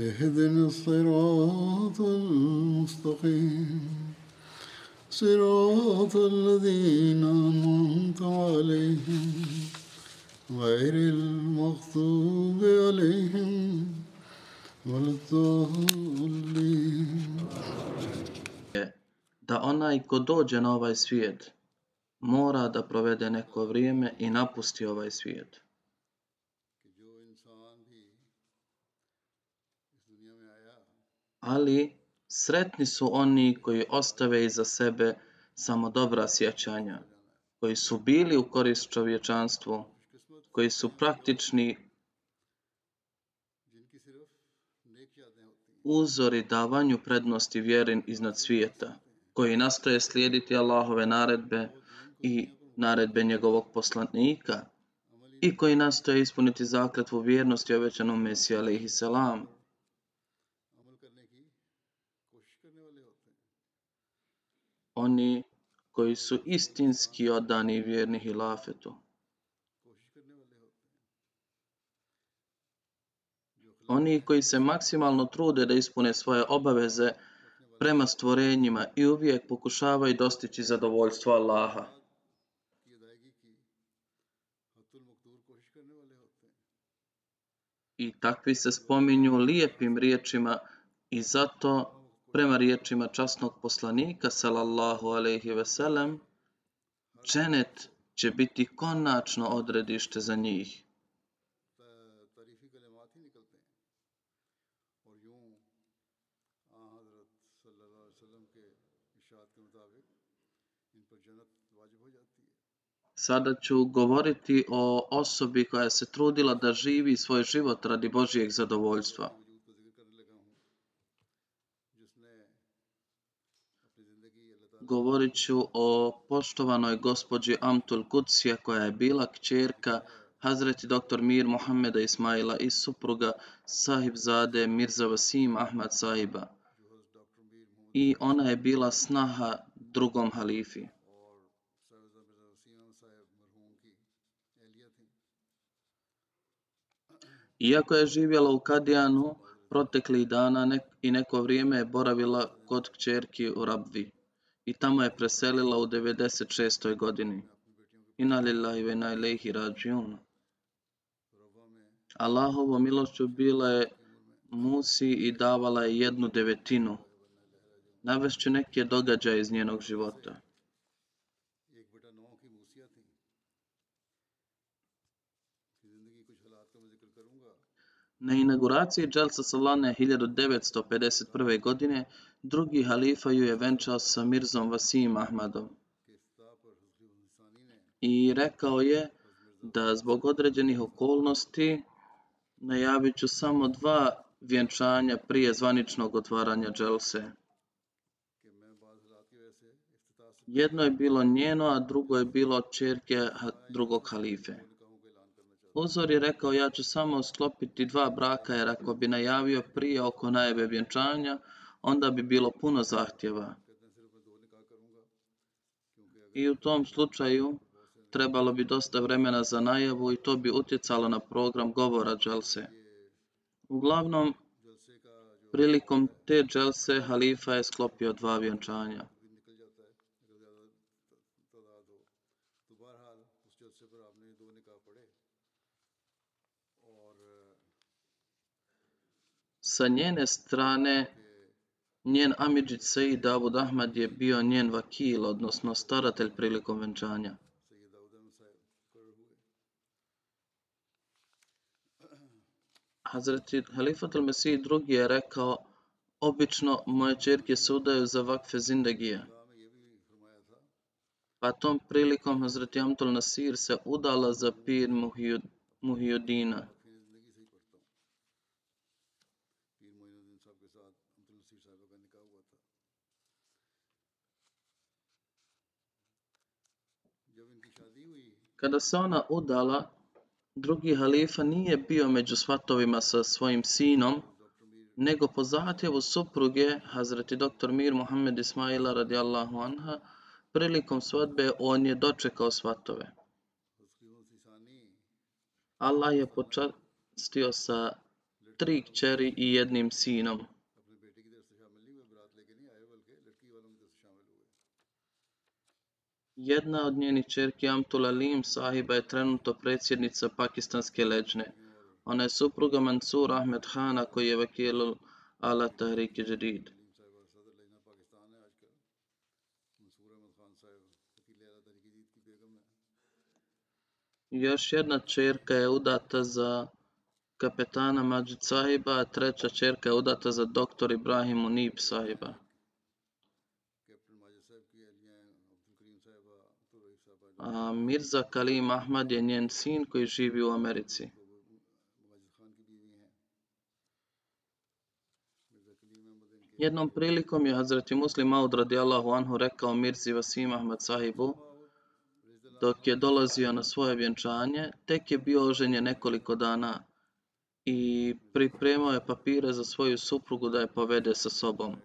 اهدنا الصراط المستقيم صراط الذين أنعمت عليهم غير المغضوب عليهم ولا الضالين da onaj ko dođe na ovaj svijet mora da provede neko vrijeme i napusti ovaj svijet. Ali sretni su oni koji ostave iza sebe samo dobra sjećanja, koji su bili u korist čovječanstvu, koji su praktični uzori davanju prednosti vjerin iznad svijeta, koji nastoje slijediti Allahove naredbe i naredbe njegovog poslanika i koji nastoje ispuniti zakletvu vjernosti obećanom Mesiju alaihi. Oni koji su istinski odani i vjerni hilafetu. Oni koji se maksimalno trude da ispune svoje obaveze prema stvorenjima i uvijek pokušavaju dostići zadovoljstvo Allaha. I takvi se spominju lijepim riječima i zato prema riječima časnog poslanika sallallahu alejhi ve sellem dženet će biti konačno odredište za njih. Sada ću govoriti o osobi koja se trudila da živi svoj život radi Božijeg zadovoljstva. Govorit ću o poštovanoj gospođi Amtul Kudsija koja je bila kćerka Hazreti dr. Mir Mohameda Ismaila i supruga Sahib Zade Mirza Vasim Ahmad Sahiba. I ona je bila snaha drugom halifi. Iako je živjela u Kadijanu, proteklih dana nek i neko vrijeme je boravila kod kćerki u Rabvi i tamo je preselila u 96. godini. Inna lillahi ve ilaihi rađiun. Allahovo milošću bila je Musi i davala je jednu devetinu. Navešću neke događaje iz njenog života. Na inauguraciji Dželsa Salane 1951. godine drugi halifa ju je venčao sa Mirzom Vasim Ahmadom. I rekao je da zbog određenih okolnosti najavit ću samo dva vjenčanja prije zvaničnog otvaranja Dželse. Jedno je bilo njeno, a drugo je bilo čerke drugog halife. Uzor je rekao ja ću samo sklopiti dva braka jer ako bi najavio prije oko najave vjenčanja, onda bi bilo puno zahtjeva. I u tom slučaju trebalo bi dosta vremena za najavu i to bi utjecalo na program govora dželse. Uglavnom, prilikom te dželse halifa je sklopio dva vjenčanja. Sa njene strane, njen Amidžit Sejid Davud Ahmad je bio njen vakil, odnosno staratelj prilikom venčanja. Hazreti Halifat al-Mesih drugi je rekao, obično moje čerke se udaju za vakfe zindagije. Pa tom prilikom Hazreti Amtul Nasir se udala za pir Muhijudina. Kada se ona udala, drugi halifa nije bio među svatovima sa svojim sinom, nego po zahtjevu supruge Hazreti dr. Mir Muhammed Ismaila radijallahu anha, prilikom svadbe on je dočekao svatove. Allah je počastio sa tri kćeri i jednim sinom. Jedna od njenih čerki Amtula Lim sahiba je trenutno predsjednica pakistanske leđne. Ona je supruga Mansur Ahmed Hana koji je vakilul ala Tahrike Jadid. Još jedna čerka je udata za kapetana Majid sahiba, a treća čerka je udata za doktor Ibrahim Unib sahiba. Mirza Kalim Ahmad je njen sin koji živi u Americi. Jednom prilikom je Hazreti Muslim Maud radijallahu anhu rekao Mirzi Vasim Ahmad sahibu dok je dolazio na svoje vjenčanje, tek je bio oženje nekoliko dana i pripremao je papire za svoju suprugu da je povede sa sobom.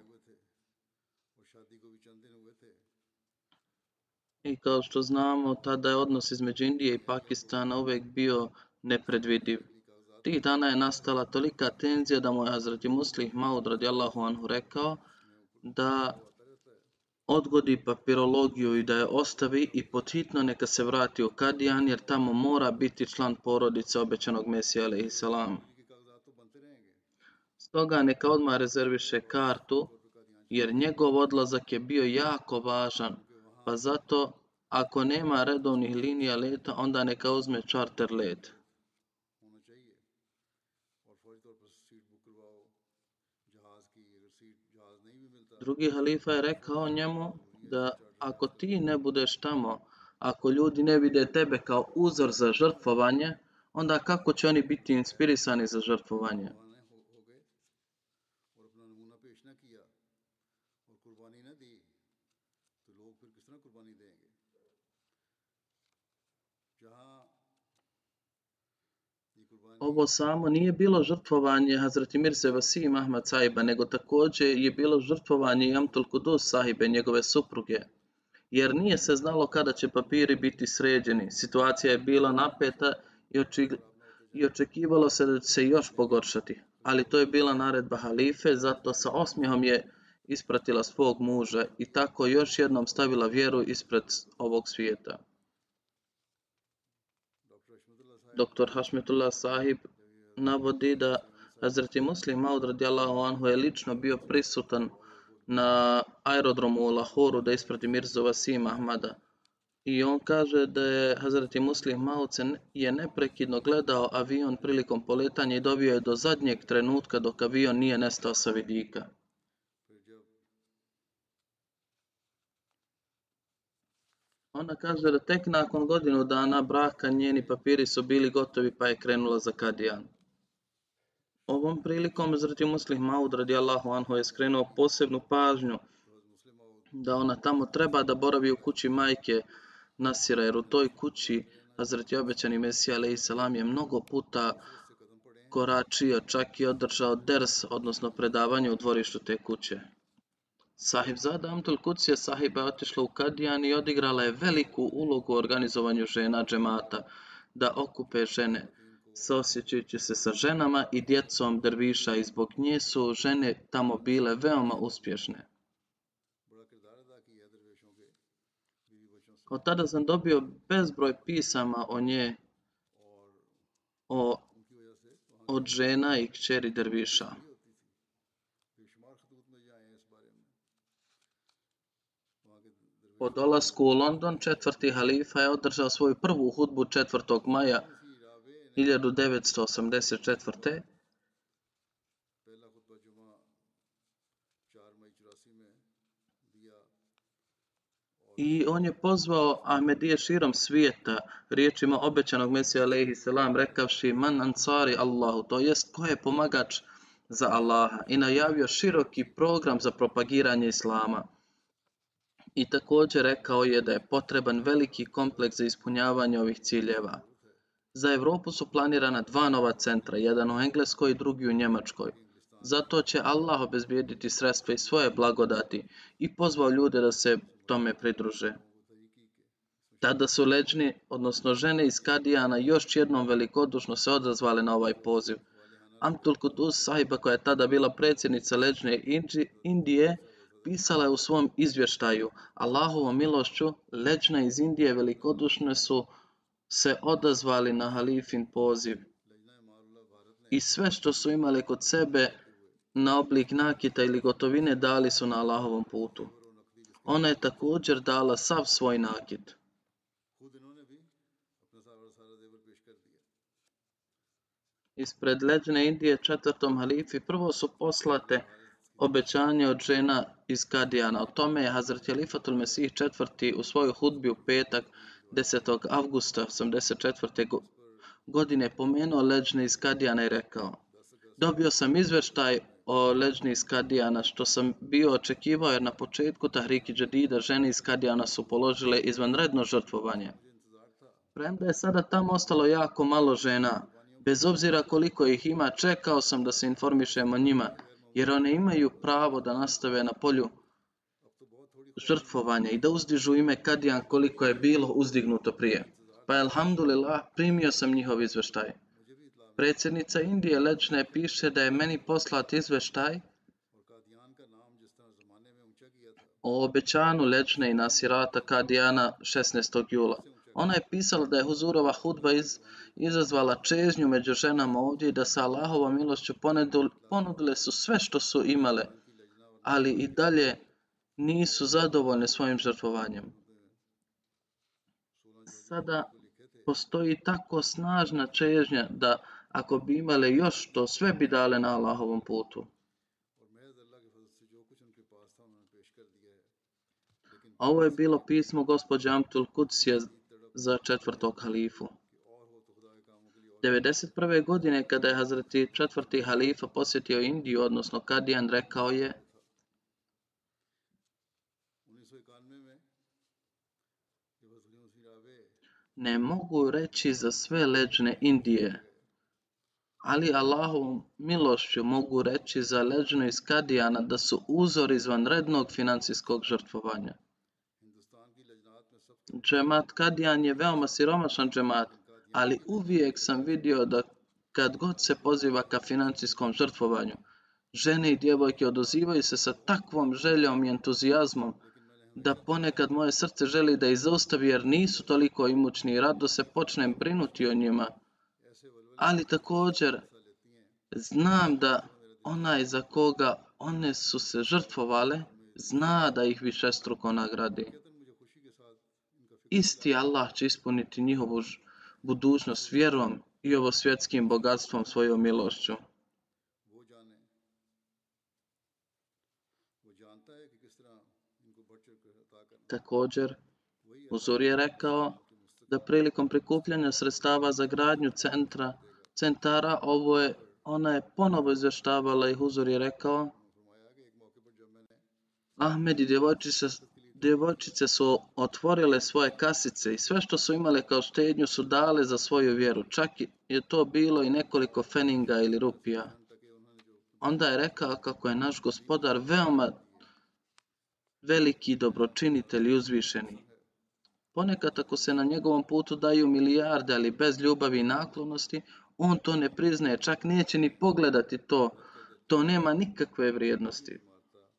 I kao što znamo, tada je odnos između Indije i Pakistana uvijek bio nepredvidiv. Tih dana je nastala tolika tenzija da mu je Hazreti Muslih Maud radijallahu anhu rekao da odgodi papirologiju i da je ostavi i pothitno neka se vrati u Kadijan jer tamo mora biti član porodice obećanog Mesija alaihi salam. Stoga neka odmah rezerviše kartu jer njegov odlazak je bio jako važan pa zato, ako nema redovnih linija leta, onda neka uzme čarter let. Drugi halifa je rekao njemu da ako ti ne budeš tamo, ako ljudi ne vide tebe kao uzor za žrtvovanje, onda kako će oni biti inspirisani za žrtvovanje? Ovo samo nije bilo žrtvovanje Hazreti Mirze Vasim Ahmad sahiba, nego također je bilo žrtvovanje i Amtul Kudus sahibe, njegove supruge. Jer nije se znalo kada će papiri biti sređeni. Situacija je bila napeta i, i očekivalo se da će se još pogoršati. Ali to je bila naredba halife, zato sa osmijehom je ispratila svog muža i tako još jednom stavila vjeru ispred ovog svijeta. Dr. Hašmetullah sahib navodi da Hazreti Muslim Maud radijallahu anhu je lično bio prisutan na aerodromu u Lahoru da isprati Mirzu Vasim Ahmada. I on kaže da je Hazreti Muslim Maud je neprekidno gledao avion prilikom poletanja i dobio je do zadnjeg trenutka dok avion nije nestao sa vidika. Ona kaže da tek nakon godinu dana braka njeni papiri su bili gotovi pa je krenula za Kadijan. Ovom prilikom Hazreti Muslih Maud radijallahu anhu je skrenuo posebnu pažnju da ona tamo treba da boravi u kući majke Nasira jer u toj kući Hazreti obećani Mesija alaih salam je mnogo puta koračio, čak i održao ders, odnosno predavanje u dvorištu te kuće. Sahibzada Amtul je sahiba otišla u Kadijan i odigrala je veliku ulogu u organizovanju žena džemata, da okupe žene, sosjećajući se sa ženama i djecom drviša i zbog nje su žene tamo bile veoma uspješne. Od tada sam dobio bezbroj pisama o nje, o, od žena i kćeri drviša. Po dolasku u London, četvrti halifa je održao svoju prvu hudbu 4. maja 1984. I on je pozvao Ahmedije širom svijeta riječima obećanog Mesija alaihi selam rekavši man ansari Allahu, to jest ko je pomagač za Allaha i najavio široki program za propagiranje Islama. I također rekao je da je potreban veliki kompleks za ispunjavanje ovih ciljeva. Za Europu su planirana dva nova centra, jedan u Engleskoj i drugi u Njemačkoj. Zato će Allah obezbijediti sredstva i svoje blagodati i pozvao ljude da se tome pridruže. Tada su leđni, odnosno žene iz Kadijana, još jednom velikodušno se odazvale na ovaj poziv. Amtul Kudus sahiba koja je tada bila predsjednica leđne Indije, Pisala je u svom izvještaju, Allahovom milošću, leđna iz Indije velikodušne su se odazvali na halifin poziv. I sve što su imali kod sebe na oblik nakita ili gotovine dali su na Allahovom putu. Ona je također dala sav svoj nakit. Ispred leđne Indije četvrtom halifi prvo su poslate obećanje od žena iz Kadijana. O tome je Hazret Jalifatul Mesih četvrti u svojoj hudbi u petak 10. avgusta 84. go- godine pomenuo leđne iz Kadijana i rekao Dobio sam izveštaj o leđni iz Kadijana što sam bio očekivao jer na početku Tahriki Džadida žene iz Kadijana su položile izvanredno žrtvovanje. Premda je sada tamo ostalo jako malo žena, bez obzira koliko ih ima, čekao sam da se informišem o njima, jer one imaju pravo da nastave na polju žrtvovanja i da uzdižu ime Kadijan koliko je bilo uzdignuto prije. Pa alhamdulillah primio sam njihov izveštaj. Predsjednica Indije Lečne piše da je meni poslat izveštaj o obećanu Lečne i Nasirata Kadijana 16. jula. Ona je pisala da je Huzurova hudba iz, izazvala čežnju među ženama ovdje i da sa Allahovom milošću ponedul, ponudile su sve što su imale, ali i dalje nisu zadovoljne svojim žrtvovanjem. Sada postoji tako snažna čežnja da ako bi imale još to, sve bi dale na Allahovom putu. Ovo je bilo pismo gospođe Amtul Kudsije za četvrtog halifu. 91. godine kada je Hazreti četvrti halifa posjetio Indiju, odnosno Kadijan, rekao je Ne mogu reći za sve leđne Indije, ali Allahovom milošću mogu reći za leđnu iz Kadijana da su uzor izvanrednog financijskog žrtvovanja. Džemat Kadijan je veoma siromašan džemat, ali uvijek sam vidio da kad god se poziva ka financijskom žrtvovanju, žene i djevojke odozivaju se sa takvom željom i entuzijazmom da ponekad moje srce želi da ih zaustavi jer nisu toliko imućni i rado se počnem brinuti o njima. Ali također znam da onaj za koga one su se žrtvovale zna da ih višestruko nagradi. Isti Allah će ispuniti njihovu budućnost vjerom i ovo svjetskim bogatstvom svojom milošću. Također, Uzor je rekao da prilikom prikupljanja sredstava za gradnju centra, centara, ovo je, ona je ponovo izvještavala i Huzur je rekao Ahmed i djevojčica djevojčice su otvorile svoje kasice i sve što su imale kao štednju su dale za svoju vjeru. Čak je to bilo i nekoliko feninga ili rupija. Onda je rekao kako je naš gospodar veoma veliki dobročinitelj i uzvišeni. Ponekad ako se na njegovom putu daju milijarde, ali bez ljubavi i naklonosti, on to ne priznaje, čak neće ni pogledati to. To nema nikakve vrijednosti.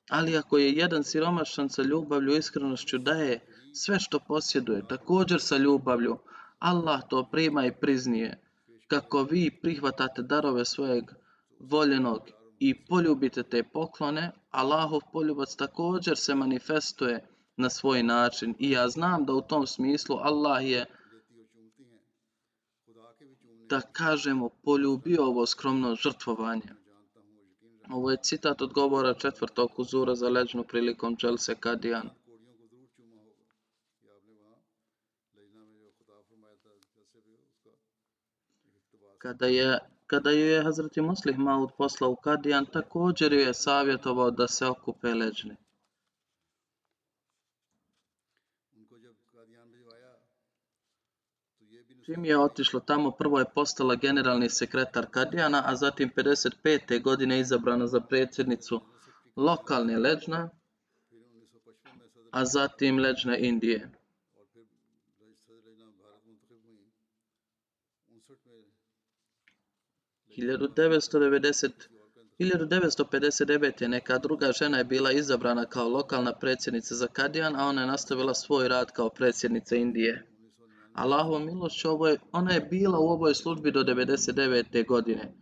Ali ako je jedan siromašan sa ljubavlju i iskrenošću daje sve što posjeduje, također sa ljubavlju, Allah to prima i priznije, kako vi prihvatate darove svojeg voljenog i poljubite te poklone, Allahov poljubac također se manifestuje na svoj način. I ja znam da u tom smislu Allah je da kažemo, poljubio ovo skromno žrtvovanje. Ovo je citat od govora četvrtog uzura za leđnu prilikom čelse Kadijan. Kada je kada ju je Hazreti Muslih Maud poslao u Kadijan, također ju je savjetovao da se okupe leđni. Čim je otišla tamo, prvo je postala generalni sekretar Kadijana, a zatim 55. godine izabrana za predsjednicu lokalne leđna, a zatim leđne Indije. Hiljadu 1959. neka druga žena je bila izabrana kao lokalna predsjednica za Kadijan, a ona je nastavila svoj rad kao predsjednica Indije. Allahovom milošću ona je bila u ovoj službi do 99. godine,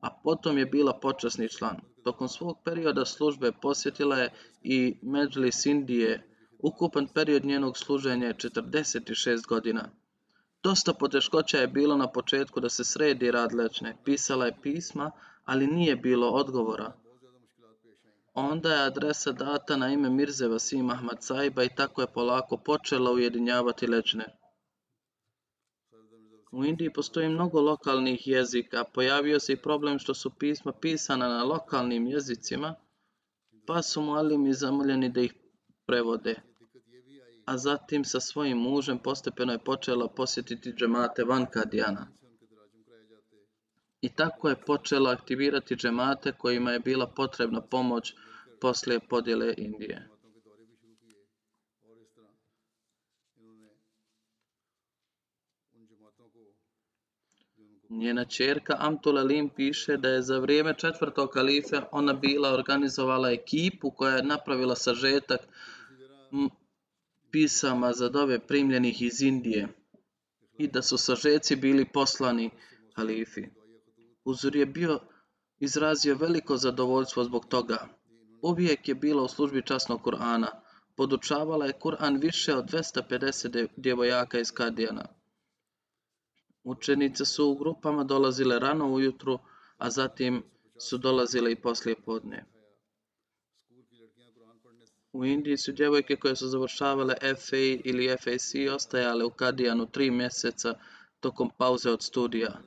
a potom je bila počasni član. Tokom svog perioda službe posjetila je i Međlis Indije. Ukupan period njenog služenja je 46 godina. Dosta poteškoća je bilo na početku da se sredi rad lečne. Pisala je pisma, ali nije bilo odgovora. Onda je adresa data na ime Mirze Vasim Ahmad Saiba i tako je polako počela ujedinjavati lečne. U Indiji postoji mnogo lokalnih jezika. Pojavio se i problem što su pisma pisana na lokalnim jezicima, pa su mualimi zamoljeni da ih prevode. A zatim sa svojim mužem postepeno je počela posjetiti džemate van Kadijana. I tako je počela aktivirati džemate kojima je bila potrebna pomoć poslije podjele Indije. Njena čerka Amtul Alim piše da je za vrijeme četvrtog kalife ona bila organizovala ekipu koja je napravila sažetak pisama za dove primljenih iz Indije i da su sažeci bili poslani halifi. Uzur je bio izrazio veliko zadovoljstvo zbog toga. Uvijek je bila u službi časnog Kur'ana. Podučavala je Kur'an više od 250 de- djevojaka iz Kadijana. Učenice su u grupama dolazile rano ujutru, a zatim su dolazile i poslije podne. U Indiji su djevojke koje su završavale FA ili FAC ostajale u Kadijanu tri mjeseca tokom pauze od studija.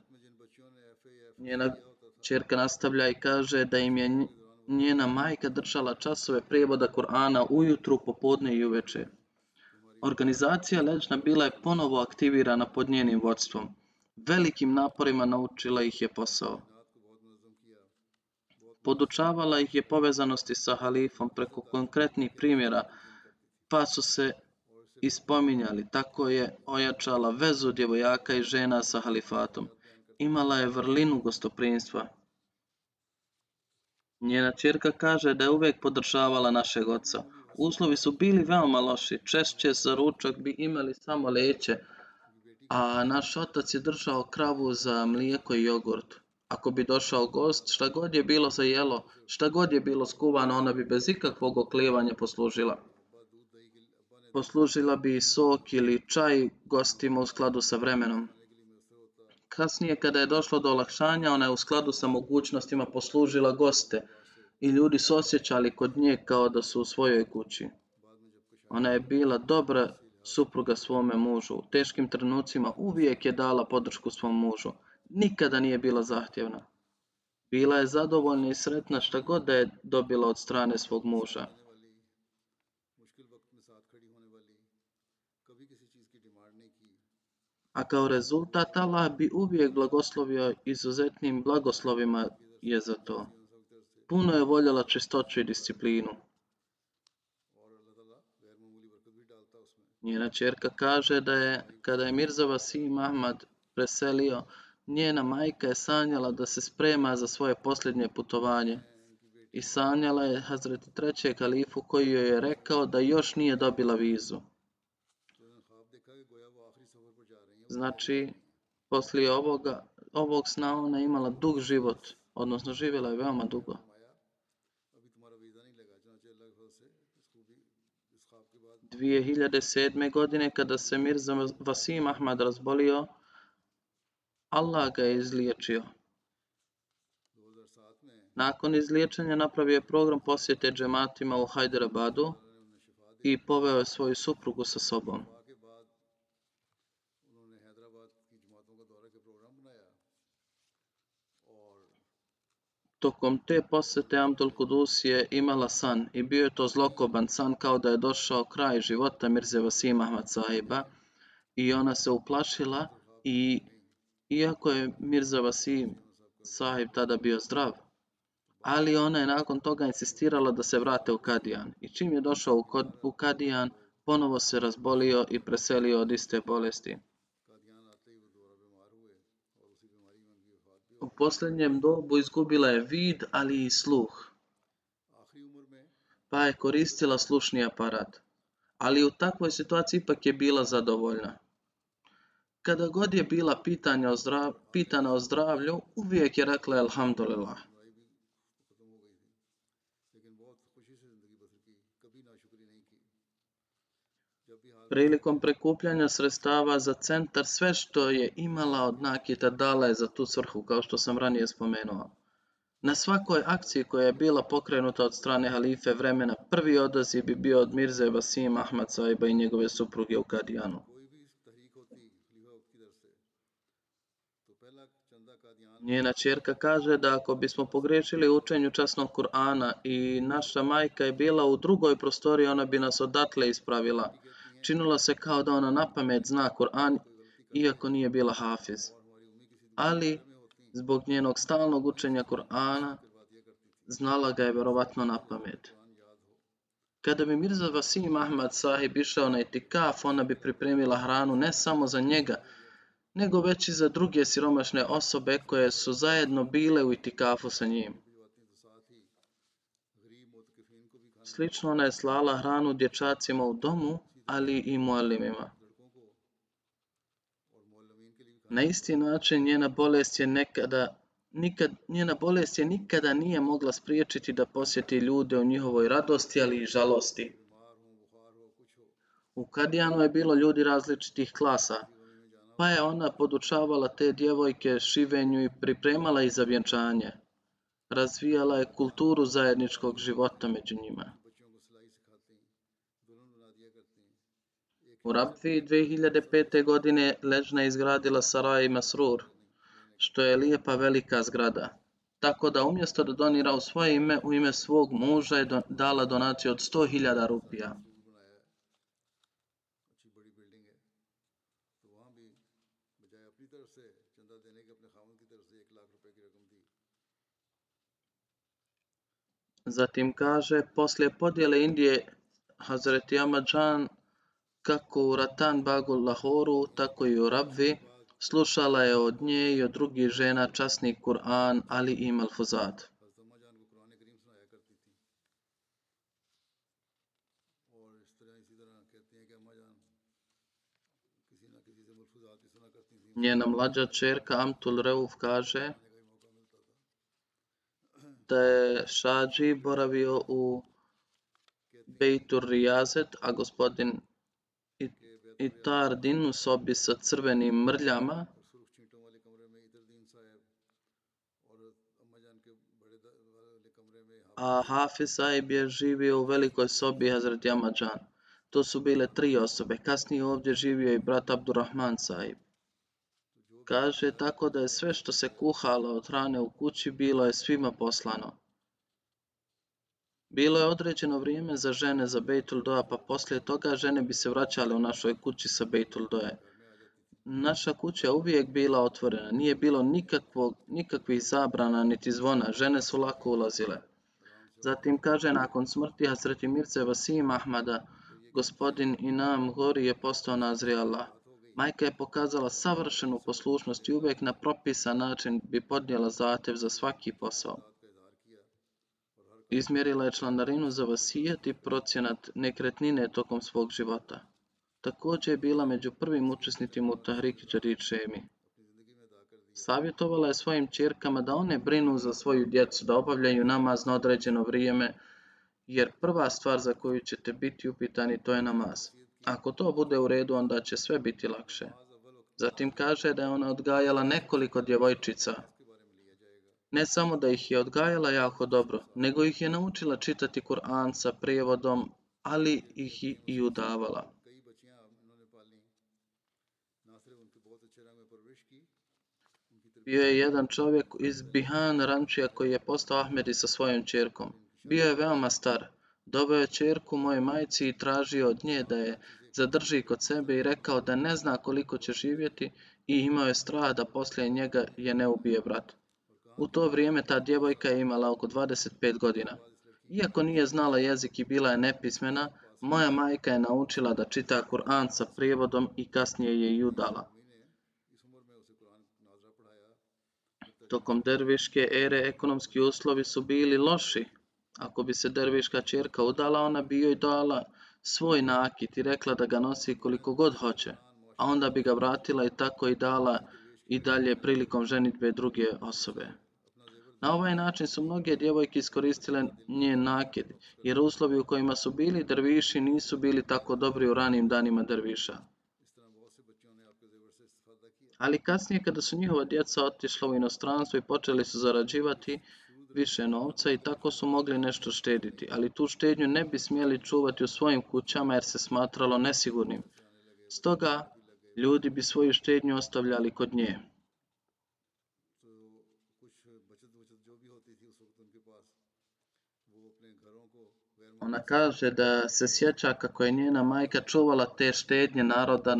Njena čerka nastavlja i kaže da im je njena majka držala časove prijevoda Korana ujutru, popodne i uveče. Organizacija Leđna bila je ponovo aktivirana pod njenim vodstvom. Velikim naporima naučila ih je posao. Podučavala ih je povezanosti sa halifom preko konkretnih primjera, pa su se ispominjali. Tako je ojačala vezu djevojaka i žena sa halifatom. Imala je vrlinu gostoprinstva. Njena čirka kaže da je uvijek podržavala našeg oca. Uslovi su bili veoma loši. Češće za ručak bi imali samo leće, a naš otac je držao kravu za mlijeko i jogurt. Ako bi došao gost, šta god je bilo za jelo, šta god je bilo skuvano, ona bi bez ikakvog oklijevanja poslužila. Poslužila bi sok ili čaj gostima u skladu sa vremenom. Kasnije, kada je došlo do olakšanja, ona je u skladu sa mogućnostima poslužila goste i ljudi su osjećali kod nje kao da su u svojoj kući. Ona je bila dobra supruga svome mužu. U teškim trenucima uvijek je dala podršku svom mužu. Nikada nije bila zahtjevna. Bila je zadovoljna i sretna šta god da je dobila od strane svog muža. A kao rezultat Allah bi uvijek blagoslovio izuzetnim blagoslovima je za to. Puno je voljela čistoću i disciplinu. Njena čerka kaže da je, kada je Mirzova sin Ahmad preselio, njena majka je sanjala da se sprema za svoje posljednje putovanje. I sanjala je Hazreti trećeg kalifu koji joj je rekao da još nije dobila vizu. Znači, poslije ovoga, ovog sna ona je imala dug život, odnosno živjela je veoma dugo. 2007. godine kada se Mirza Vasim Ahmad razbolio, Allah ga je izliječio. Nakon izliječenja napravio je program posjete džematima u Hyderabadu i poveo je svoju suprugu sa sobom. Tokom te posjete Amdul Kudus je imala san i bio je to zlokoban san kao da je došao kraj života Mirze Vasim Ahmad sahiba i ona se uplašila i iako je Mirza Vasim sahib tada bio zdrav, ali ona je nakon toga insistirala da se vrate u Kadijan. I čim je došao u Kadijan, ponovo se razbolio i preselio od iste bolesti. Posljednjem dobu izgubila je vid, ali i sluh. Pa je koristila slušni aparat. Ali u takvoj situaciji ipak je bila zadovoljna. Kada god je bila pitanja o zdrav, pitana o zdravlju, uvijek je rekla Alhamdulillah. Prilikom prekupljanja sredstava za centar sve što je imala od nakita dala je za tu svrhu, kao što sam ranije spomenuo. Na svakoj akciji koja je bila pokrenuta od strane halife vremena, prvi odaziv bi bio od Mirze Vasim Ahmad Saiba i njegove supruge u Kadijanu. Njena čerka kaže da ako bismo pogrešili učenju časnog Kur'ana i naša majka je bila u drugoj prostoriji, ona bi nas odatle ispravila. Činilo se kao da ona na pamet zna Kur'an, iako nije bila hafiz. Ali, zbog njenog stalnog učenja Kur'ana, znala ga je verovatno na pamet. Kada bi Mirza Vasim Ahmad sahib išao na itikaf, ona bi pripremila hranu ne samo za njega, nego već i za druge siromašne osobe koje su zajedno bile u itikafu sa njim. Slično ona je slala hranu dječacima u domu, ali i mualimima. Na isti način njena bolest je nekada Nikad, njena bolest je nikada nije mogla spriječiti da posjeti ljude u njihovoj radosti, ali i žalosti. U Kadijanu je bilo ljudi različitih klasa, pa je ona podučavala te djevojke šivenju i pripremala ih za vjenčanje. Razvijala je kulturu zajedničkog života među njima. U Rabvi 2005. godine Ležna je izgradila Saraj Masrur, što je lijepa velika zgrada. Tako da umjesto da donira u svoje ime, u ime svog muža je dala donaciju od 100.000 rupija. Zatim kaže, poslije podjele Indije, Hazreti Ahmadžan, kako u Ratan Bagu Lahoru, tako i u Rabvi, slušala je od nje i od drugih žena časni Kur'an, ali i Malfuzat. Njena mlađa čerka Amtul Reuf kaže da je Šađi boravio u Bejtur Rijazet, a gospodin Itardin u sobi sa crvenim mrljama a Hafiz Saib je živio u velikoj sobi Hazreti Ahmadžan. To su bile tri osobe. Kasnije ovdje živio i brat Abdurrahman Saib. Kaže tako da je sve što se kuhalo od hrane u kući bilo je svima poslano. Bilo je određeno vrijeme za žene za Bejtul Doa, pa poslije toga žene bi se vraćale u našoj kući sa Bejtul Doe. Naša kuća je uvijek bila otvorena, nije bilo nikakvog, nikakvih zabrana niti zvona, žene su lako ulazile. Zatim kaže, nakon smrti Hasreti Mirce Vasim Ahmada, gospodin Inam Gori je postao Nazri Allah. Majka je pokazala savršenu poslušnost i uvijek na propisan način bi podnijela zatev za svaki posao. Izmjerila je članarinu za vasijet i procjenat nekretnine tokom svog života. Također je bila među prvim učesnicima u Tahriki Džarid Šemi. Savjetovala je svojim čerkama da one brinu za svoju djecu, da obavljaju namaz na određeno vrijeme jer prva stvar za koju ćete biti upitani to je namaz. Ako to bude u redu, onda će sve biti lakše. Zatim kaže da je ona odgajala nekoliko djevojčica. Ne samo da ih je odgajala jako dobro, nego ih je naučila čitati Kur'an sa prijevodom, ali ih i udavala. Bio je jedan čovjek iz Bihan Rančija koji je postao Ahmedi sa svojom čerkom. Bio je veoma star. Doveo je čerku moje majci i tražio od nje da je zadrži kod sebe i rekao da ne zna koliko će živjeti i imao je straha da poslije njega je ne ubije brat. U to vrijeme ta djevojka je imala oko 25 godina. Iako nije znala jezik i bila je nepismena, moja majka je naučila da čita Kur'an sa prijevodom i kasnije je i udala. Tokom derviške ere ekonomski uslovi su bili loši. Ako bi se derviška čerka udala, ona bi joj dala svoj nakit i rekla da ga nosi koliko god hoće, a onda bi ga vratila i tako i dala i dalje prilikom ženitbe druge osobe. Na ovaj način su mnoge djevojke iskoristile njen nakid, jer uslovi u kojima su bili drviši nisu bili tako dobri u ranim danima drviša. Ali kasnije kada su njihova djeca otišla u inostranstvo i počeli su zarađivati više novca i tako su mogli nešto štediti, ali tu štednju ne bi smjeli čuvati u svojim kućama jer se smatralo nesigurnim. Stoga ljudi bi svoju štednju ostavljali kod nje. Ona kaže da se sjeća kako je njena majka čuvala te štednje naroda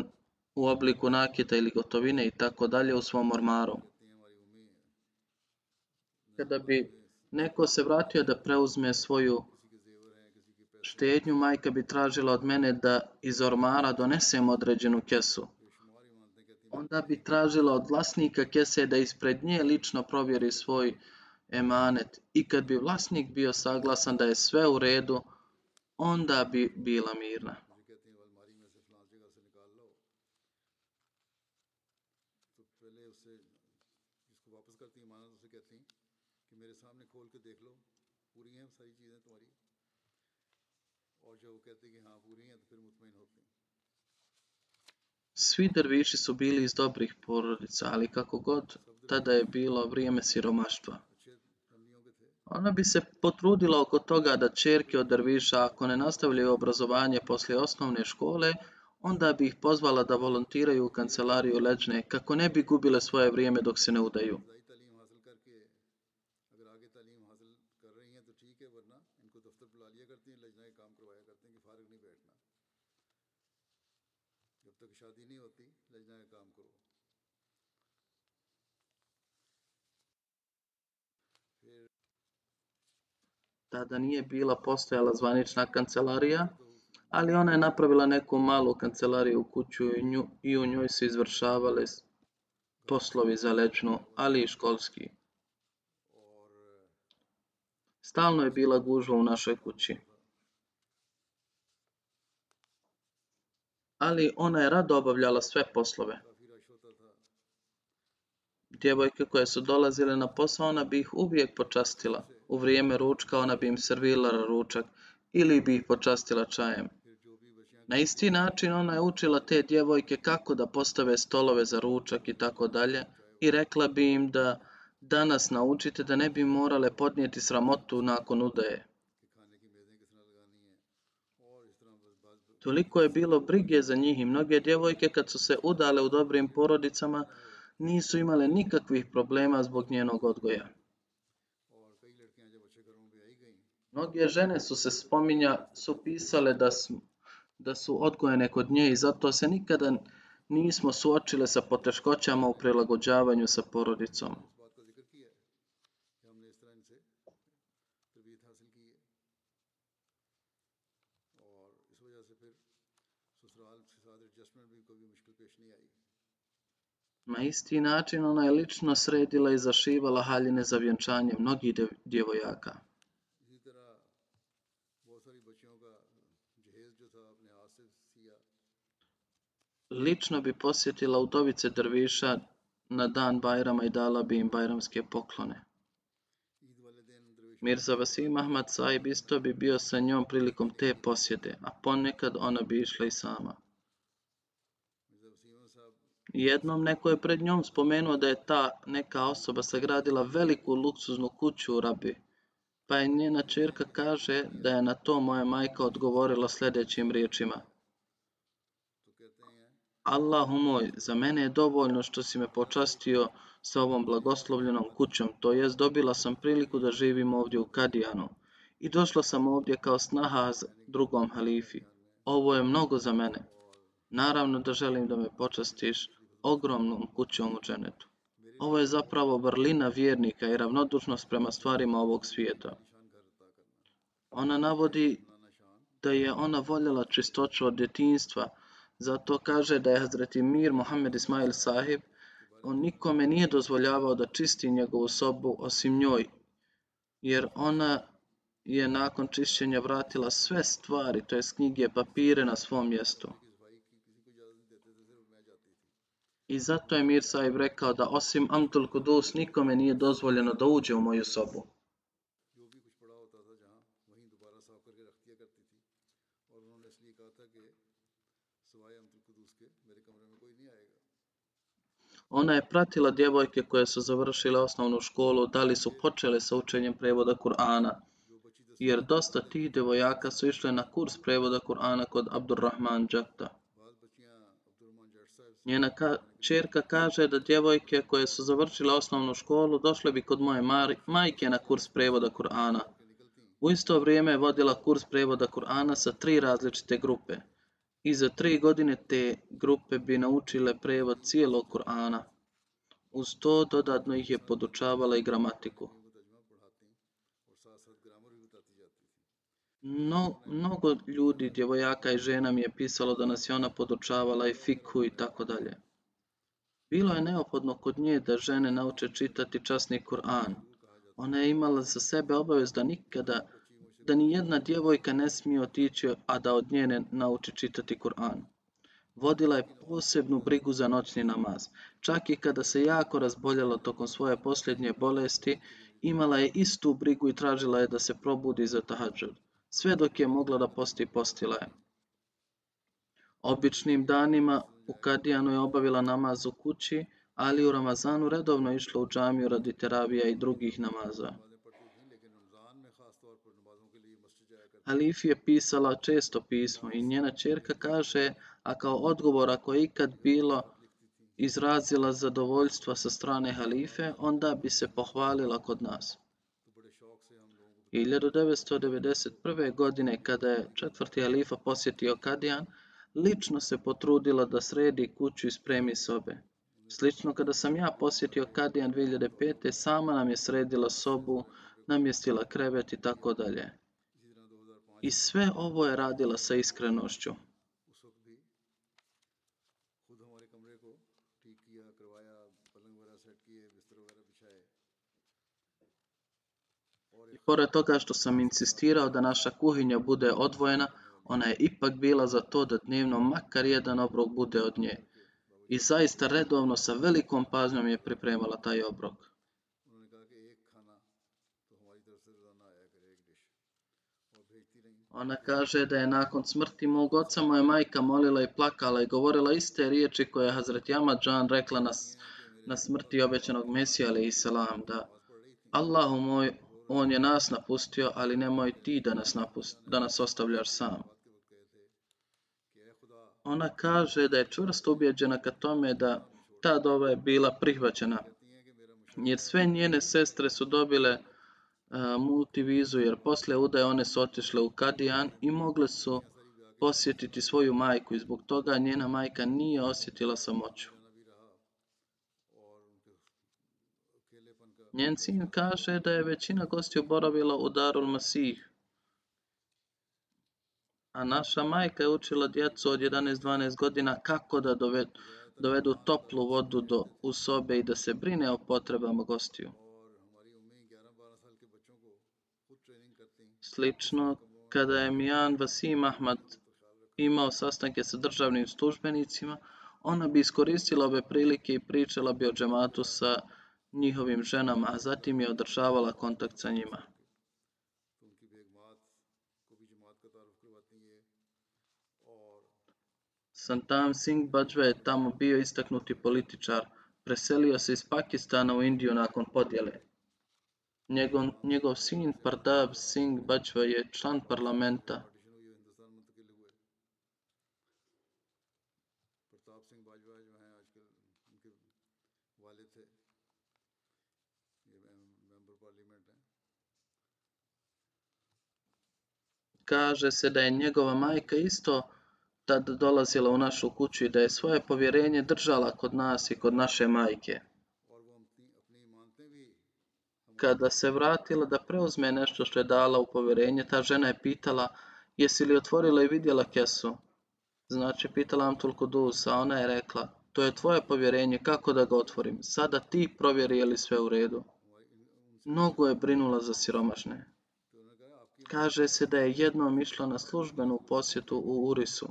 u obliku nakita ili gotovine i tako dalje u svom ormaru. Kada bi neko se vratio da preuzme svoju štednju, majka bi tražila od mene da iz ormara donesem određenu kesu. Onda bi tražila od vlasnika kese da ispred nje lično provjeri svoj emanet i kad bi vlasnik bio saglasan da je sve u redu, onda bi bila mirna. Svi drviši su bili iz dobrih porodica, ali kako god, tada je bilo vrijeme siromaštva. Ona bi se potrudila oko toga da čerke od derviša, ako ne nastavljaju obrazovanje poslije osnovne škole, onda bi ih pozvala da volontiraju u kancelariju leđne kako ne bi gubile svoje vrijeme dok se ne udaju. Tada nije bila postojala zvanična kancelarija, ali ona je napravila neku malu kancelariju u kuću i u njoj se izvršavale poslovi za lečnu, ali i školski. Stalno je bila gužva u našoj kući. Ali ona je rado obavljala sve poslove. Djevojke koje su dolazile na posao, ona bi ih uvijek počastila u vrijeme ručka ona bi im servirala ručak ili bi ih počastila čajem. Na isti način ona je učila te djevojke kako da postave stolove za ručak i tako dalje i rekla bi im da danas naučite da ne bi morale podnijeti sramotu nakon udaje. Toliko je bilo brige za njih i mnoge djevojke kad su se udale u dobrim porodicama nisu imale nikakvih problema zbog njenog odgoja. Mnoge žene su se spominja, su pisale da su, da su odgojene kod nje i zato se nikada nismo suočile sa poteškoćama u prilagođavanju sa porodicom. Na isti način ona je lično sredila i zašivala haljine za vjenčanje mnogih djevojaka. Lično bi posjetila udovice derviša na dan Bajrama i dala bi im bajramske poklone. Mirza Vasim Ahmad Saib isto bi bio sa njom prilikom te posjede, a ponekad ona bi išla i sama. Jednom neko je pred njom spomenuo da je ta neka osoba sagradila veliku luksuznu kuću u Rabi, pa je njena čirka kaže da je na to moja majka odgovorila sljedećim riječima – Allahu moj, za mene je dovoljno što si me počastio sa ovom blagoslovljenom kućom, to jest dobila sam priliku da živim ovdje u Kadijanu i došla sam ovdje kao snaha drugom halifi. Ovo je mnogo za mene. Naravno da želim da me počastiš ogromnom kućom u dženetu. Ovo je zapravo vrlina vjernika i ravnodušnost prema stvarima ovog svijeta. Ona navodi da je ona voljela čistoću od djetinstva, zato kaže da je Hazreti Mir Mohamed Ismail sahib, on nikome nije dozvoljavao da čisti njegovu sobu osim njoj, jer ona je nakon čišćenja vratila sve stvari, to je knjige, papire na svom mjestu. I zato je Mir Saib rekao da osim Amtul Kudus nikome nije dozvoljeno da uđe u moju sobu. Ona je pratila djevojke koje su završile osnovnu školu, da li su počele sa učenjem prevoda Kur'ana, jer dosta tih djevojaka su išle na kurs prevoda Kur'ana kod Abdurrahman Džakta. Njena ka čerka kaže da djevojke koje su završile osnovnu školu došle bi kod moje majke na kurs prevoda Kur'ana. U isto vrijeme je vodila kurs prevoda Kur'ana sa tri različite grupe – i za tri godine te grupe bi naučile prevod cijelog Kur'ana. Uz to dodatno ih je podučavala i gramatiku. No, mnogo ljudi, djevojaka i žena mi je pisalo da nas je ona podučavala i fiku i tako dalje. Bilo je neophodno kod nje da žene nauče čitati časni Kur'an. Ona je imala za sebe obavez da nikada da ni jedna djevojka ne smije otići, a da od nje ne nauči čitati Kur'an. Vodila je posebnu brigu za noćni namaz. Čak i kada se jako razboljela tokom svoje posljednje bolesti, imala je istu brigu i tražila je da se probudi za tahadžud. Sve dok je mogla da posti, postila je. Običnim danima u Kadijanu je obavila namaz u kući, ali u Ramazanu redovno išla u džamiju radi teravija i drugih namaza. Alifi je pisala često pismo i njena čerka kaže, a kao odgovor ako je ikad bilo izrazila zadovoljstva sa strane halife, onda bi se pohvalila kod nas. 1991. godine, kada je četvrti halifa posjetio Kadijan, lično se potrudila da sredi kuću i spremi sobe. Slično kada sam ja posjetio Kadijan 2005. sama nam je sredila sobu, namjestila krevet i tako dalje. I sve ovo je radila sa iskrenošću. I pored toga što sam insistirao da naša kuhinja bude odvojena, ona je ipak bila za to da dnevno makar jedan obrok bude od nje. I zaista redovno sa velikom pažnjom je pripremala taj obrok. Ona kaže da je nakon smrti mog oca moja majka molila i plakala i govorila iste riječi koje je Hazret Yamadžan rekla na, na smrti obećanog Mesija ali i da Allahu moj, on je nas napustio, ali nemoj ti da nas, napust, da nas ostavljaš sam. Ona kaže da je čvrsto ubjeđena ka tome da ta dova je bila prihvaćena, jer sve njene sestre su dobile Multivizu jer posle udaje one su otišle u Kadijan i mogle su posjetiti svoju majku i zbog toga njena majka nije osjetila samoću. Njen sin kaže da je većina gostiju boravila u Darul Masih, a naša majka je učila djecu od 11-12 godina kako da dovedu, dovedu toplu vodu do, u sobe i da se brine o potrebama gostiju. slično kada je Mijan Vasim Ahmad imao sastanke sa državnim službenicima, ona bi iskoristila ove prilike i pričala bi o džematu sa njihovim ženama, a zatim je održavala kontakt sa njima. Santam Singh Bajwa je tamo bio istaknuti političar. Preselio se iz Pakistana u Indiju nakon podjele. Njegov, njegov sin Pardab Singh Bajwa je član parlamenta. Kaže se da je njegova majka isto tad dolazila u našu kuću i da je svoje povjerenje držala kod nas i kod naše majke. Kada se vratila da preuzme nešto što je dala u povjerenje, ta žena je pitala, jesi li otvorila i vidjela kesu? Znači, pitala Amtul Kudus, a ona je rekla, to je tvoje povjerenje, kako da ga otvorim? Sada ti provjeri je li sve u redu. Mnogo je brinula za siromašne. Kaže se da je jednom išla na službenu posjetu u Urisu.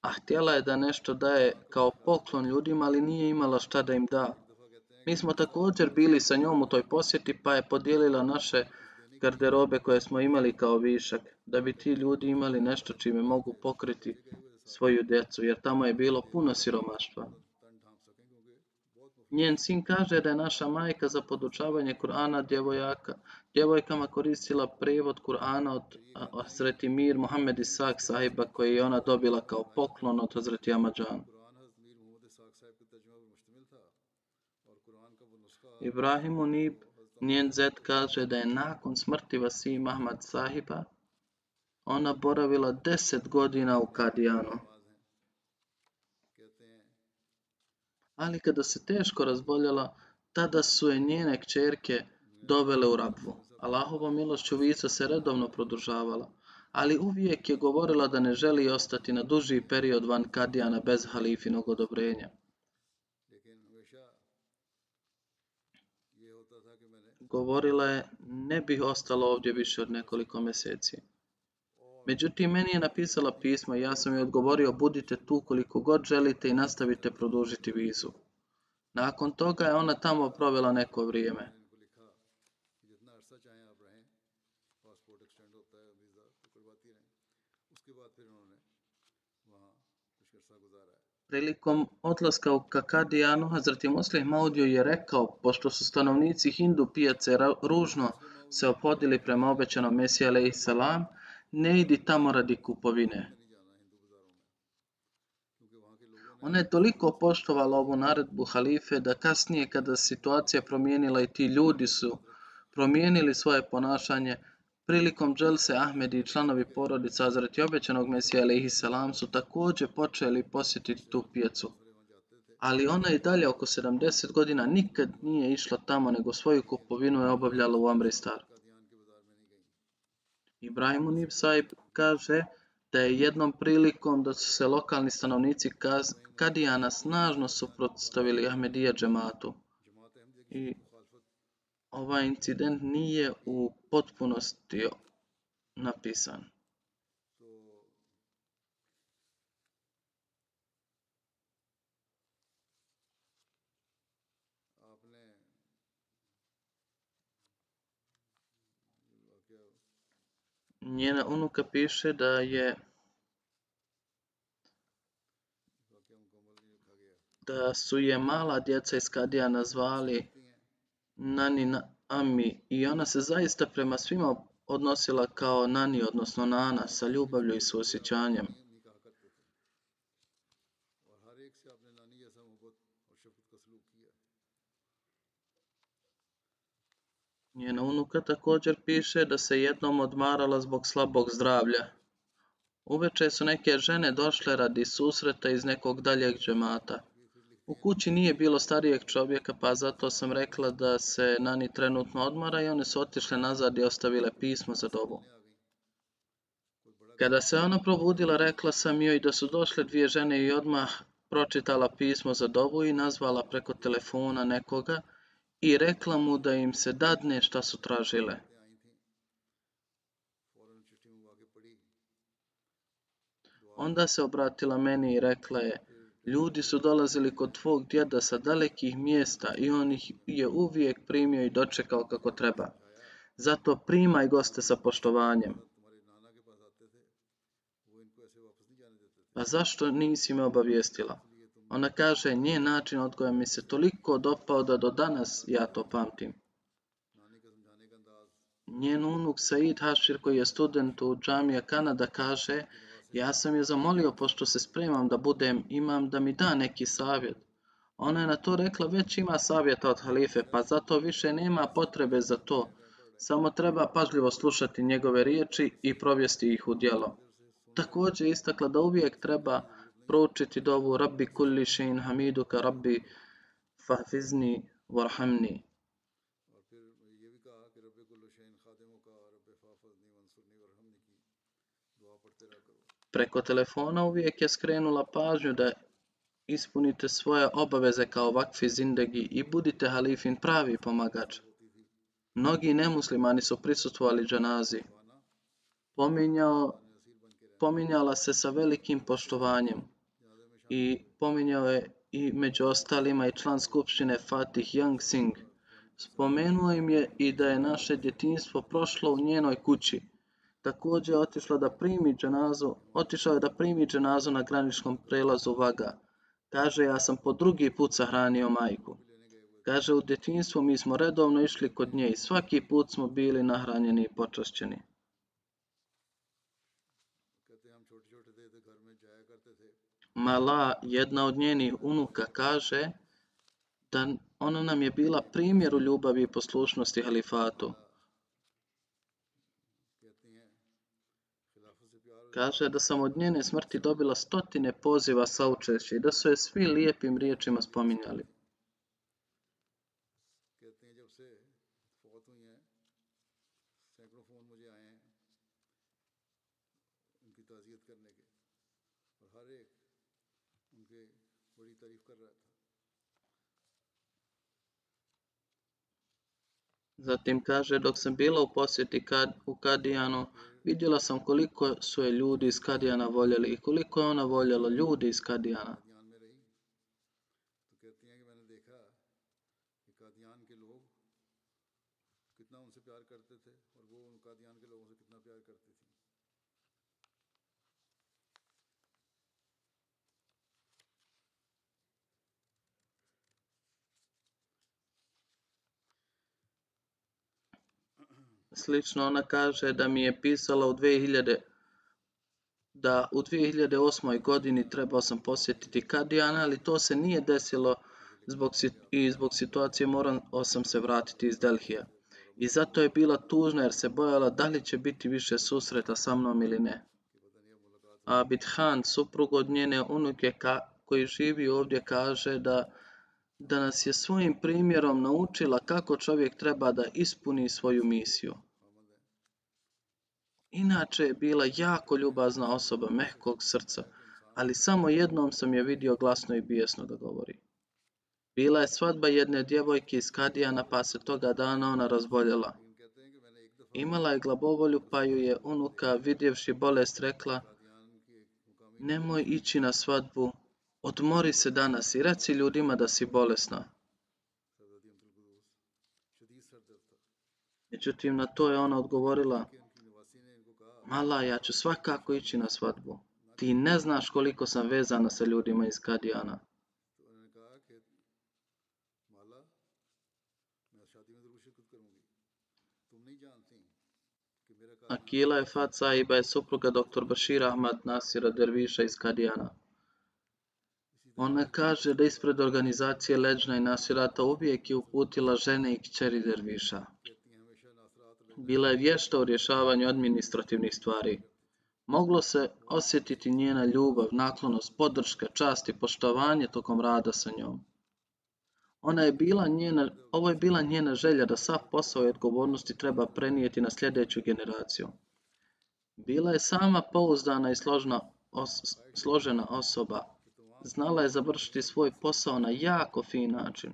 A htjela je da nešto daje kao poklon ljudima, ali nije imala šta da im da. Mi smo također bili sa njom u toj posjeti pa je podijelila naše garderobe koje smo imali kao višak, da bi ti ljudi imali nešto čime mogu pokriti svoju djecu, jer tamo je bilo puno siromaštva. Njen sin kaže da je naša majka za podučavanje Kur'ana djevojaka, djevojkama koristila prevod Kur'ana od Azreti Mir Mohamed Isak sahiba koji je ona dobila kao poklon od Azreti Amadžana. Ibrahim Unib, njen zet kaže da je nakon smrti Vasim Ahmad Sahiba ona boravila deset godina u Kadijanu. Ali kada se teško razboljela, tada su je njene kćerke dovele u rabvu. Allahova milošću vica se redovno produžavala, ali uvijek je govorila da ne želi ostati na duži period van Kadijana bez halifinog odobrenja. govorila je ne bih ostala ovdje više od nekoliko mjeseci. Međutim, meni je napisala pismo i ja sam joj odgovorio budite tu koliko god želite i nastavite produžiti vizu. Nakon toga je ona tamo provela neko vrijeme. Prilikom odlaska u Kakadijanu, Hazreti Muslih Maudio je rekao, pošto su stanovnici Hindu pijace ružno se opodili prema obećanom Mesija alaih salam, ne idi tamo radi kupovine. Ona je toliko poštovala ovu naredbu halife da kasnije kada situacija promijenila i ti ljudi su promijenili svoje ponašanje, Prilikom dželse Ahmedi i članovi porodice Azret obećanog Mesija salam su također počeli posjetiti tu pijacu. Ali ona i dalje oko 70 godina nikad nije išla tamo nego svoju kupovinu je obavljala u Amristaru. Ibrahim Unib kaže da je jednom prilikom da su se lokalni stanovnici Kadijana snažno suprotstavili Ahmedija džematu. I ovaj incident nije u potpunosti napisan. Njena unuka piše da je da su je mala djeca iz Kadija nazvali Nanina Ami i ona se zaista prema svima odnosila kao Nani, odnosno Nana, sa ljubavlju i suosjećanjem. Njena unuka također piše da se jednom odmarala zbog slabog zdravlja. Uveče su neke žene došle radi susreta iz nekog daljeg džemata. U kući nije bilo starijeg čovjeka, pa zato sam rekla da se Nani trenutno odmara i one su otišle nazad i ostavile pismo za dobu. Kada se ona probudila, rekla sam joj da su došle dvije žene i odmah pročitala pismo za dobu i nazvala preko telefona nekoga i rekla mu da im se dadne šta su tražile. Onda se obratila meni i rekla je, Ljudi su dolazili kod tvog djeda sa dalekih mjesta i on ih je uvijek primio i dočekao kako treba. Zato primaj goste sa poštovanjem. A zašto nisi me obavijestila? Ona kaže, nije način od odgoja mi se toliko dopao da do danas ja to pamtim. Njen unuk Said Hašir, koji je student u džamija Kanada kaže, ja sam je zamolio pošto se spremam da budem imam da mi da neki savjet. Ona je na to rekla već ima savjeta od halife pa zato više nema potrebe za to. Samo treba pažljivo slušati njegove riječi i provesti ih u djelo. Također istakla da uvijek treba proučiti dovu Rabbi kulli šein hamiduka Rabbi fahfizni warhamni. Preko telefona uvijek je skrenula pažnju da ispunite svoje obaveze kao vakfi zindegi i budite halifin pravi pomagač. Mnogi nemuslimani su prisustvovali džanazi. Pominjao, pominjala se sa velikim poštovanjem i pominjao je i među ostalima i član skupštine Fatih Young Singh. Spomenuo im je i da je naše djetinjstvo prošlo u njenoj kući. Također je otišla da primi dženazu, otišao je da primi dženazu na graničnom prelazu Vaga. Kaže, ja sam po drugi put sahranio majku. Kaže, u djetinstvu mi smo redovno išli kod nje i svaki put smo bili nahranjeni i počašćeni. Mala, jedna od njenih unuka, kaže da ona nam je bila primjer u ljubavi i poslušnosti halifatu. Kaže da sam od njene smrti dobila stotine poziva saučešća i da su je svi lijepim riječima spominjali. कहते हैं जब Zatim kaže, dok sam bila u posjeti kad, u Kadijanu, vidjela sam koliko su je ljudi iz Kadijana voljeli i koliko je ona voljela ljudi iz Kadijana. Slično ona kaže da mi je pisala u 2000 da u 2008. godini trebao sam posjetiti Kadijana, ali to se nije desilo zbog, i zbog situacije morao sam se vratiti iz Delhija. I zato je bila tužna jer se bojala da li će biti više susreta sa mnom ili ne. Abid Khan, suprug od njene unuke ka, koji živi ovdje, kaže da, da nas je svojim primjerom naučila kako čovjek treba da ispuni svoju misiju. Inače je bila jako ljubazna osoba mehkog srca, ali samo jednom sam je vidio glasno i bijesno da govori. Bila je svadba jedne djevojke iz Kadijana, pa se toga dana ona razboljela. Imala je glabovolju, pa ju je unuka, vidjevši bolest, rekla Nemoj ići na svadbu, odmori se danas i reci ljudima da si bolesna. Međutim, na to je ona odgovorila mala, ja ću svakako ići na svadbu. Ti ne znaš koliko sam vezana sa ljudima iz Kadijana. Akila je Fat Saiba je supruga dr. Bashir Ahmad Nasira Derviša iz Kadijana. Ona kaže da ispred organizacije Leđna i Nasirata uvijek je uputila žene i kćeri Derviša. Bila je vješta u rješavanju administrativnih stvari. Moglo se osjetiti njena ljubav, naklonost, podrška, čast i poštovanje tokom rada sa njom. Ona je bila njena, ovo je bila njena želja da sav posao i odgovornosti treba prenijeti na sljedeću generaciju. Bila je sama pouzdana i složna os- složena osoba. Znala je završiti svoj posao na jako fin način.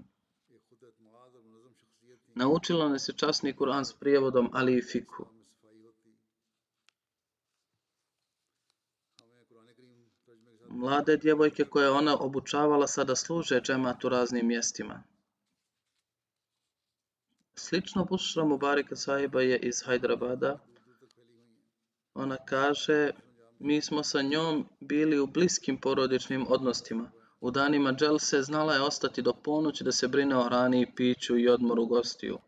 Naučilo nas je časni Kur'an s prijevodom, ali i fiku. Mlade djevojke koje je ona obučavala sada služe džematu raznim mjestima. Slično Bušra Mubarika sahiba je iz Hajdrabada. Ona kaže, mi smo sa njom bili u bliskim porodičnim odnostima. U danima Dželse znala je ostati do ponoći da se brine o rani i piću i odmoru gostiju.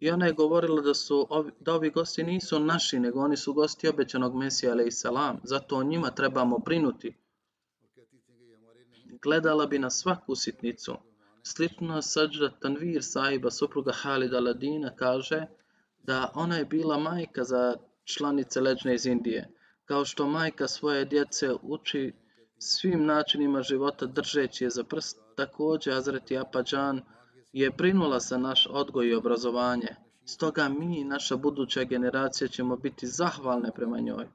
I ona je govorila da, su, ovi, da ovi gosti nisu naši, nego oni su gosti obećanog Mesija, ale salam. Zato o njima trebamo brinuti. Gledala bi na svaku sitnicu. Slično Sađda Tanvir sahiba supruga Halida Ladina kaže da ona je bila majka za članice leđne iz Indije. Kao što majka svoje djece uči svim načinima života držeći je za prst, također Azreti Apađan je prinula za naš odgoj i obrazovanje. Stoga mi i naša buduća generacija ćemo biti zahvalne prema njoj.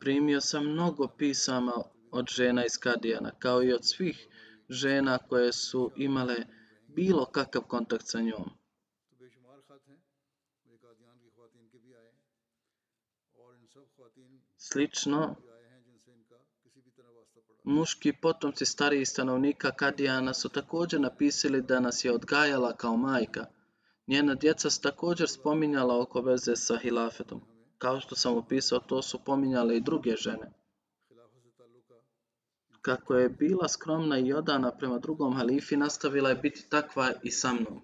Primio sam mnogo pisama od žena iz Kadijana, kao i od svih žena koje su imale bilo kakav kontakt sa njom. Slično, muški potomci starijih stanovnika Kadijana su također napisali da nas je odgajala kao majka. Njena djeca su također spominjala oko veze sa hilafetom. Kao što sam opisao, to su pominjale i druge žene. Kako je bila skromna i odana prema drugom halifi, nastavila je biti takva i sa mnom.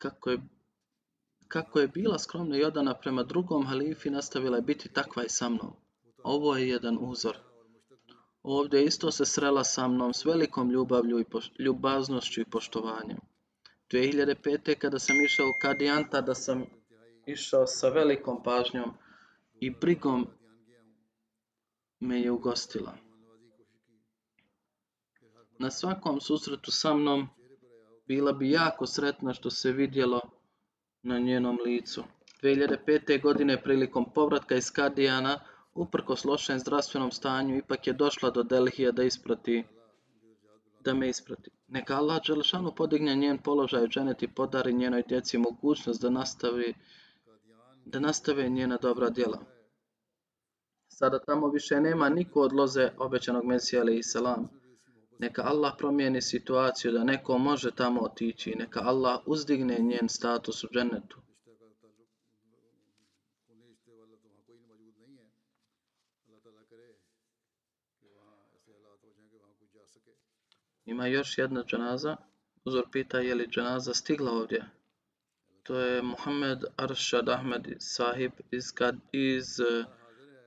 Kako je, kako je bila skromna i odana prema drugom halifi, nastavila je biti takva i sa mnom. Ovo je jedan uzor. Ovdje isto se srela sa mnom s velikom ljubavlju i poš- ljubaznošću i poštovanjem. 2005. kada sam išao u Kadijanta, da sam išao sa velikom pažnjom i brigom me je ugostila. Na svakom susretu sa mnom bila bi jako sretna što se vidjelo na njenom licu. 2005. godine prilikom povratka iz Kadijana, uprkos lošem zdravstvenom stanju, ipak je došla do Delhija da isprati da me isprati. Neka Allah Đelšanu podigne njen položaj u dženeti podari njenoj djeci mogućnost da nastavi da nastave njena dobra djela. Sada tamo više nema niko od loze obećanog Mesija ali i. Neka Allah promijeni situaciju da neko može tamo otići. Neka Allah uzdigne njen status u džennetu. Ima još jedna dženaza. Uzor pita je li dženaza stigla ovdje. To je Muhammed Arshad Ahmed Sahib iz, iz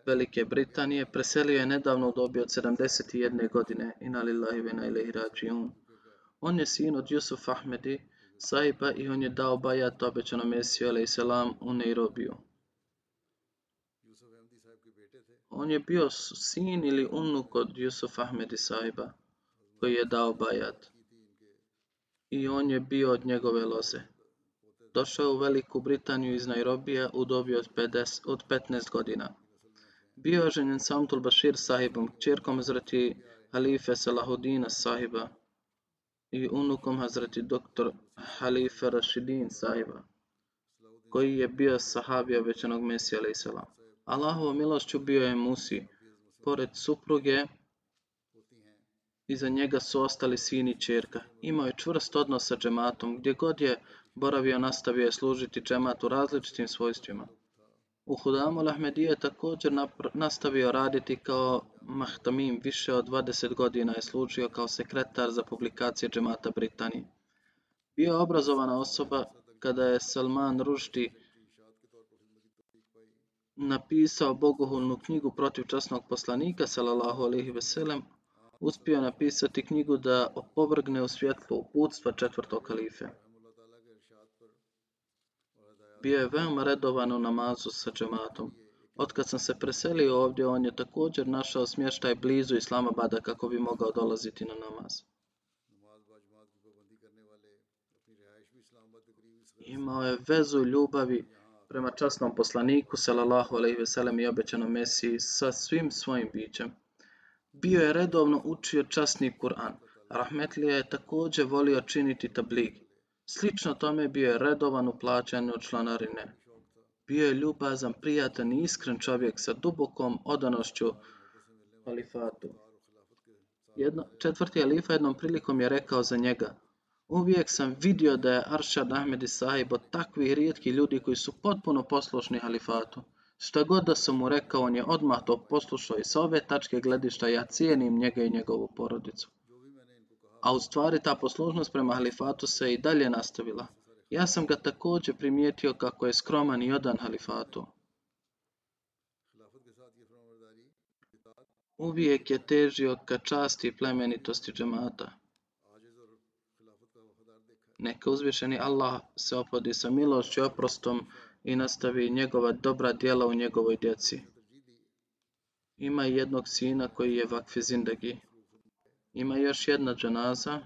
Velike Britanije preselio je nedavno u dobi od 71 godine i lillahi ve ilahi. On je sin od Jusuf Ahmedi, sahiba i on je dao bajat obećano Mesiju selam u Nairobiju. On je bio sin ili unuk od Jusuf Ahmedi sahiba koji je dao bajat. I on je bio od njegove loze. Došao u Veliku Britaniju iz Nairobija u dobi od, 50, od 15 godina. Bio je sa Amtul Bashir sahibom, kćerkom Hazreti Halife Salahudina sahiba i unukom Hazreti doktor Halife Rashidin sahiba, koji je bio sahabi obećanog Mesija salam Allahovo milošću bio je Musi. Pored supruge, iza njega su ostali sin i čerka. Imao je čvrst odnos sa džematom. Gdje god je boravio, nastavio je služiti džematu u različitim svojstvima. U Hudamu Ahmedije je također nastavio raditi kao mahtamim. Više od 20 godina je služio kao sekretar za publikacije džemata Britanije. Bio je obrazovana osoba kada je Salman Rushdie napisao bogohulnu knjigu protiv časnog poslanika, salallahu alaihi veselem, uspio napisati knjigu da opovrgne u svjetlo uputstva četvrtog kalife. Bio je veoma redovan u namazu sa džematom. Otkad sam se preselio ovdje, on je također našao smještaj blizu Islamabada kako bi mogao dolaziti na namaz. Imao je vezu ljubavi prema časnom poslaniku, salallahu alaihi veselem i obećanom Mesiji, sa svim svojim bićem. Bio je redovno učio časni Kur'an. Rahmetlija je također volio činiti tablig. Slično tome bio je redovan u plaćanju članarine. Bio je ljubazan, prijatan i iskren čovjek sa dubokom odanošću halifatu. Jedno, četvrti halifa jednom prilikom je rekao za njega, uvijek sam vidio da je Aršad Ahmed i Sahib od takvih rijetkih ljudi koji su potpuno poslušni halifatu. Šta god da sam mu rekao, on je odmah to poslušao i sa ove tačke gledišta ja cijenim njega i njegovu porodicu. A u stvari ta poslušnost prema halifatu se i dalje nastavila. Ja sam ga također primijetio kako je skroman i odan halifatu. Uvijek je težio ka časti i plemenitosti džemata. Neka uzvišeni Allah se opodi sa milošću i oprostom i nastavi njegova dobra djela u njegovoj djeci. Ima jednog sina koji je vakfi zindagi. Ima još jedna džanaza.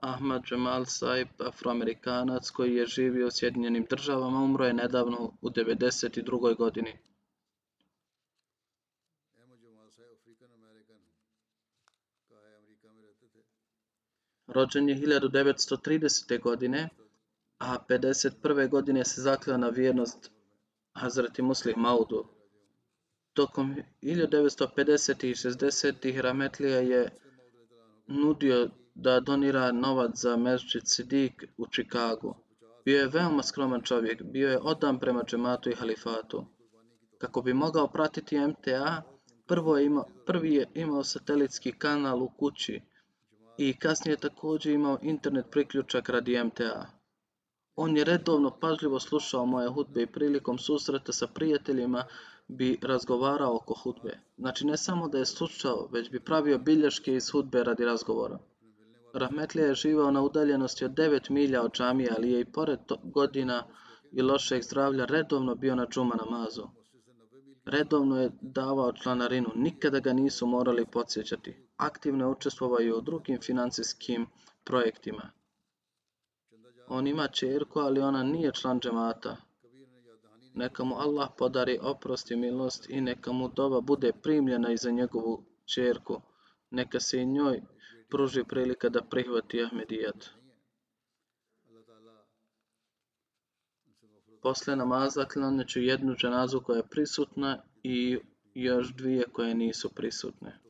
Ahmad Jamal Saib, afroamerikanac koji je živio u Sjedinjenim državama, umro je nedavno u 92. godini. Rođen je 1930. godine, a 51. godine se zakleo na vjernost Hazreti Muslih Maudu. Tokom 1950. i 60. Rametlija je nudio da donira novac za Mesjid Sidik u Čikagu. Bio je veoma skroman čovjek, bio je odan prema džematu i halifatu. Kako bi mogao pratiti MTA, prvo je imao, prvi je imao satelitski kanal u kući i kasnije također imao internet priključak radi MTA. On je redovno pažljivo slušao moje hudbe i prilikom susreta sa prijateljima bi razgovarao oko hudbe. Znači ne samo da je slušao, već bi pravio bilješke iz hudbe radi razgovora. Rahmetlija je živao na udaljenosti od 9 milja od džamije, ali je i pored godina i lošeg zdravlja redovno bio na džuma namazu. Redovno je davao članarinu, nikada ga nisu morali podsjećati. Aktivno je učestvovao u drugim financijskim projektima. On ima čerku, ali ona nije član džemata. Neka mu Allah podari oprost i milost i neka mu doba bude primljena i za njegovu čerku. Neka se i njoj pruži prilika da prihvati Ahmedijat. Posle namaza ću jednu dženazu koja je prisutna i još dvije koje nisu prisutne.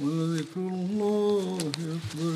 ولذكر الله أكبر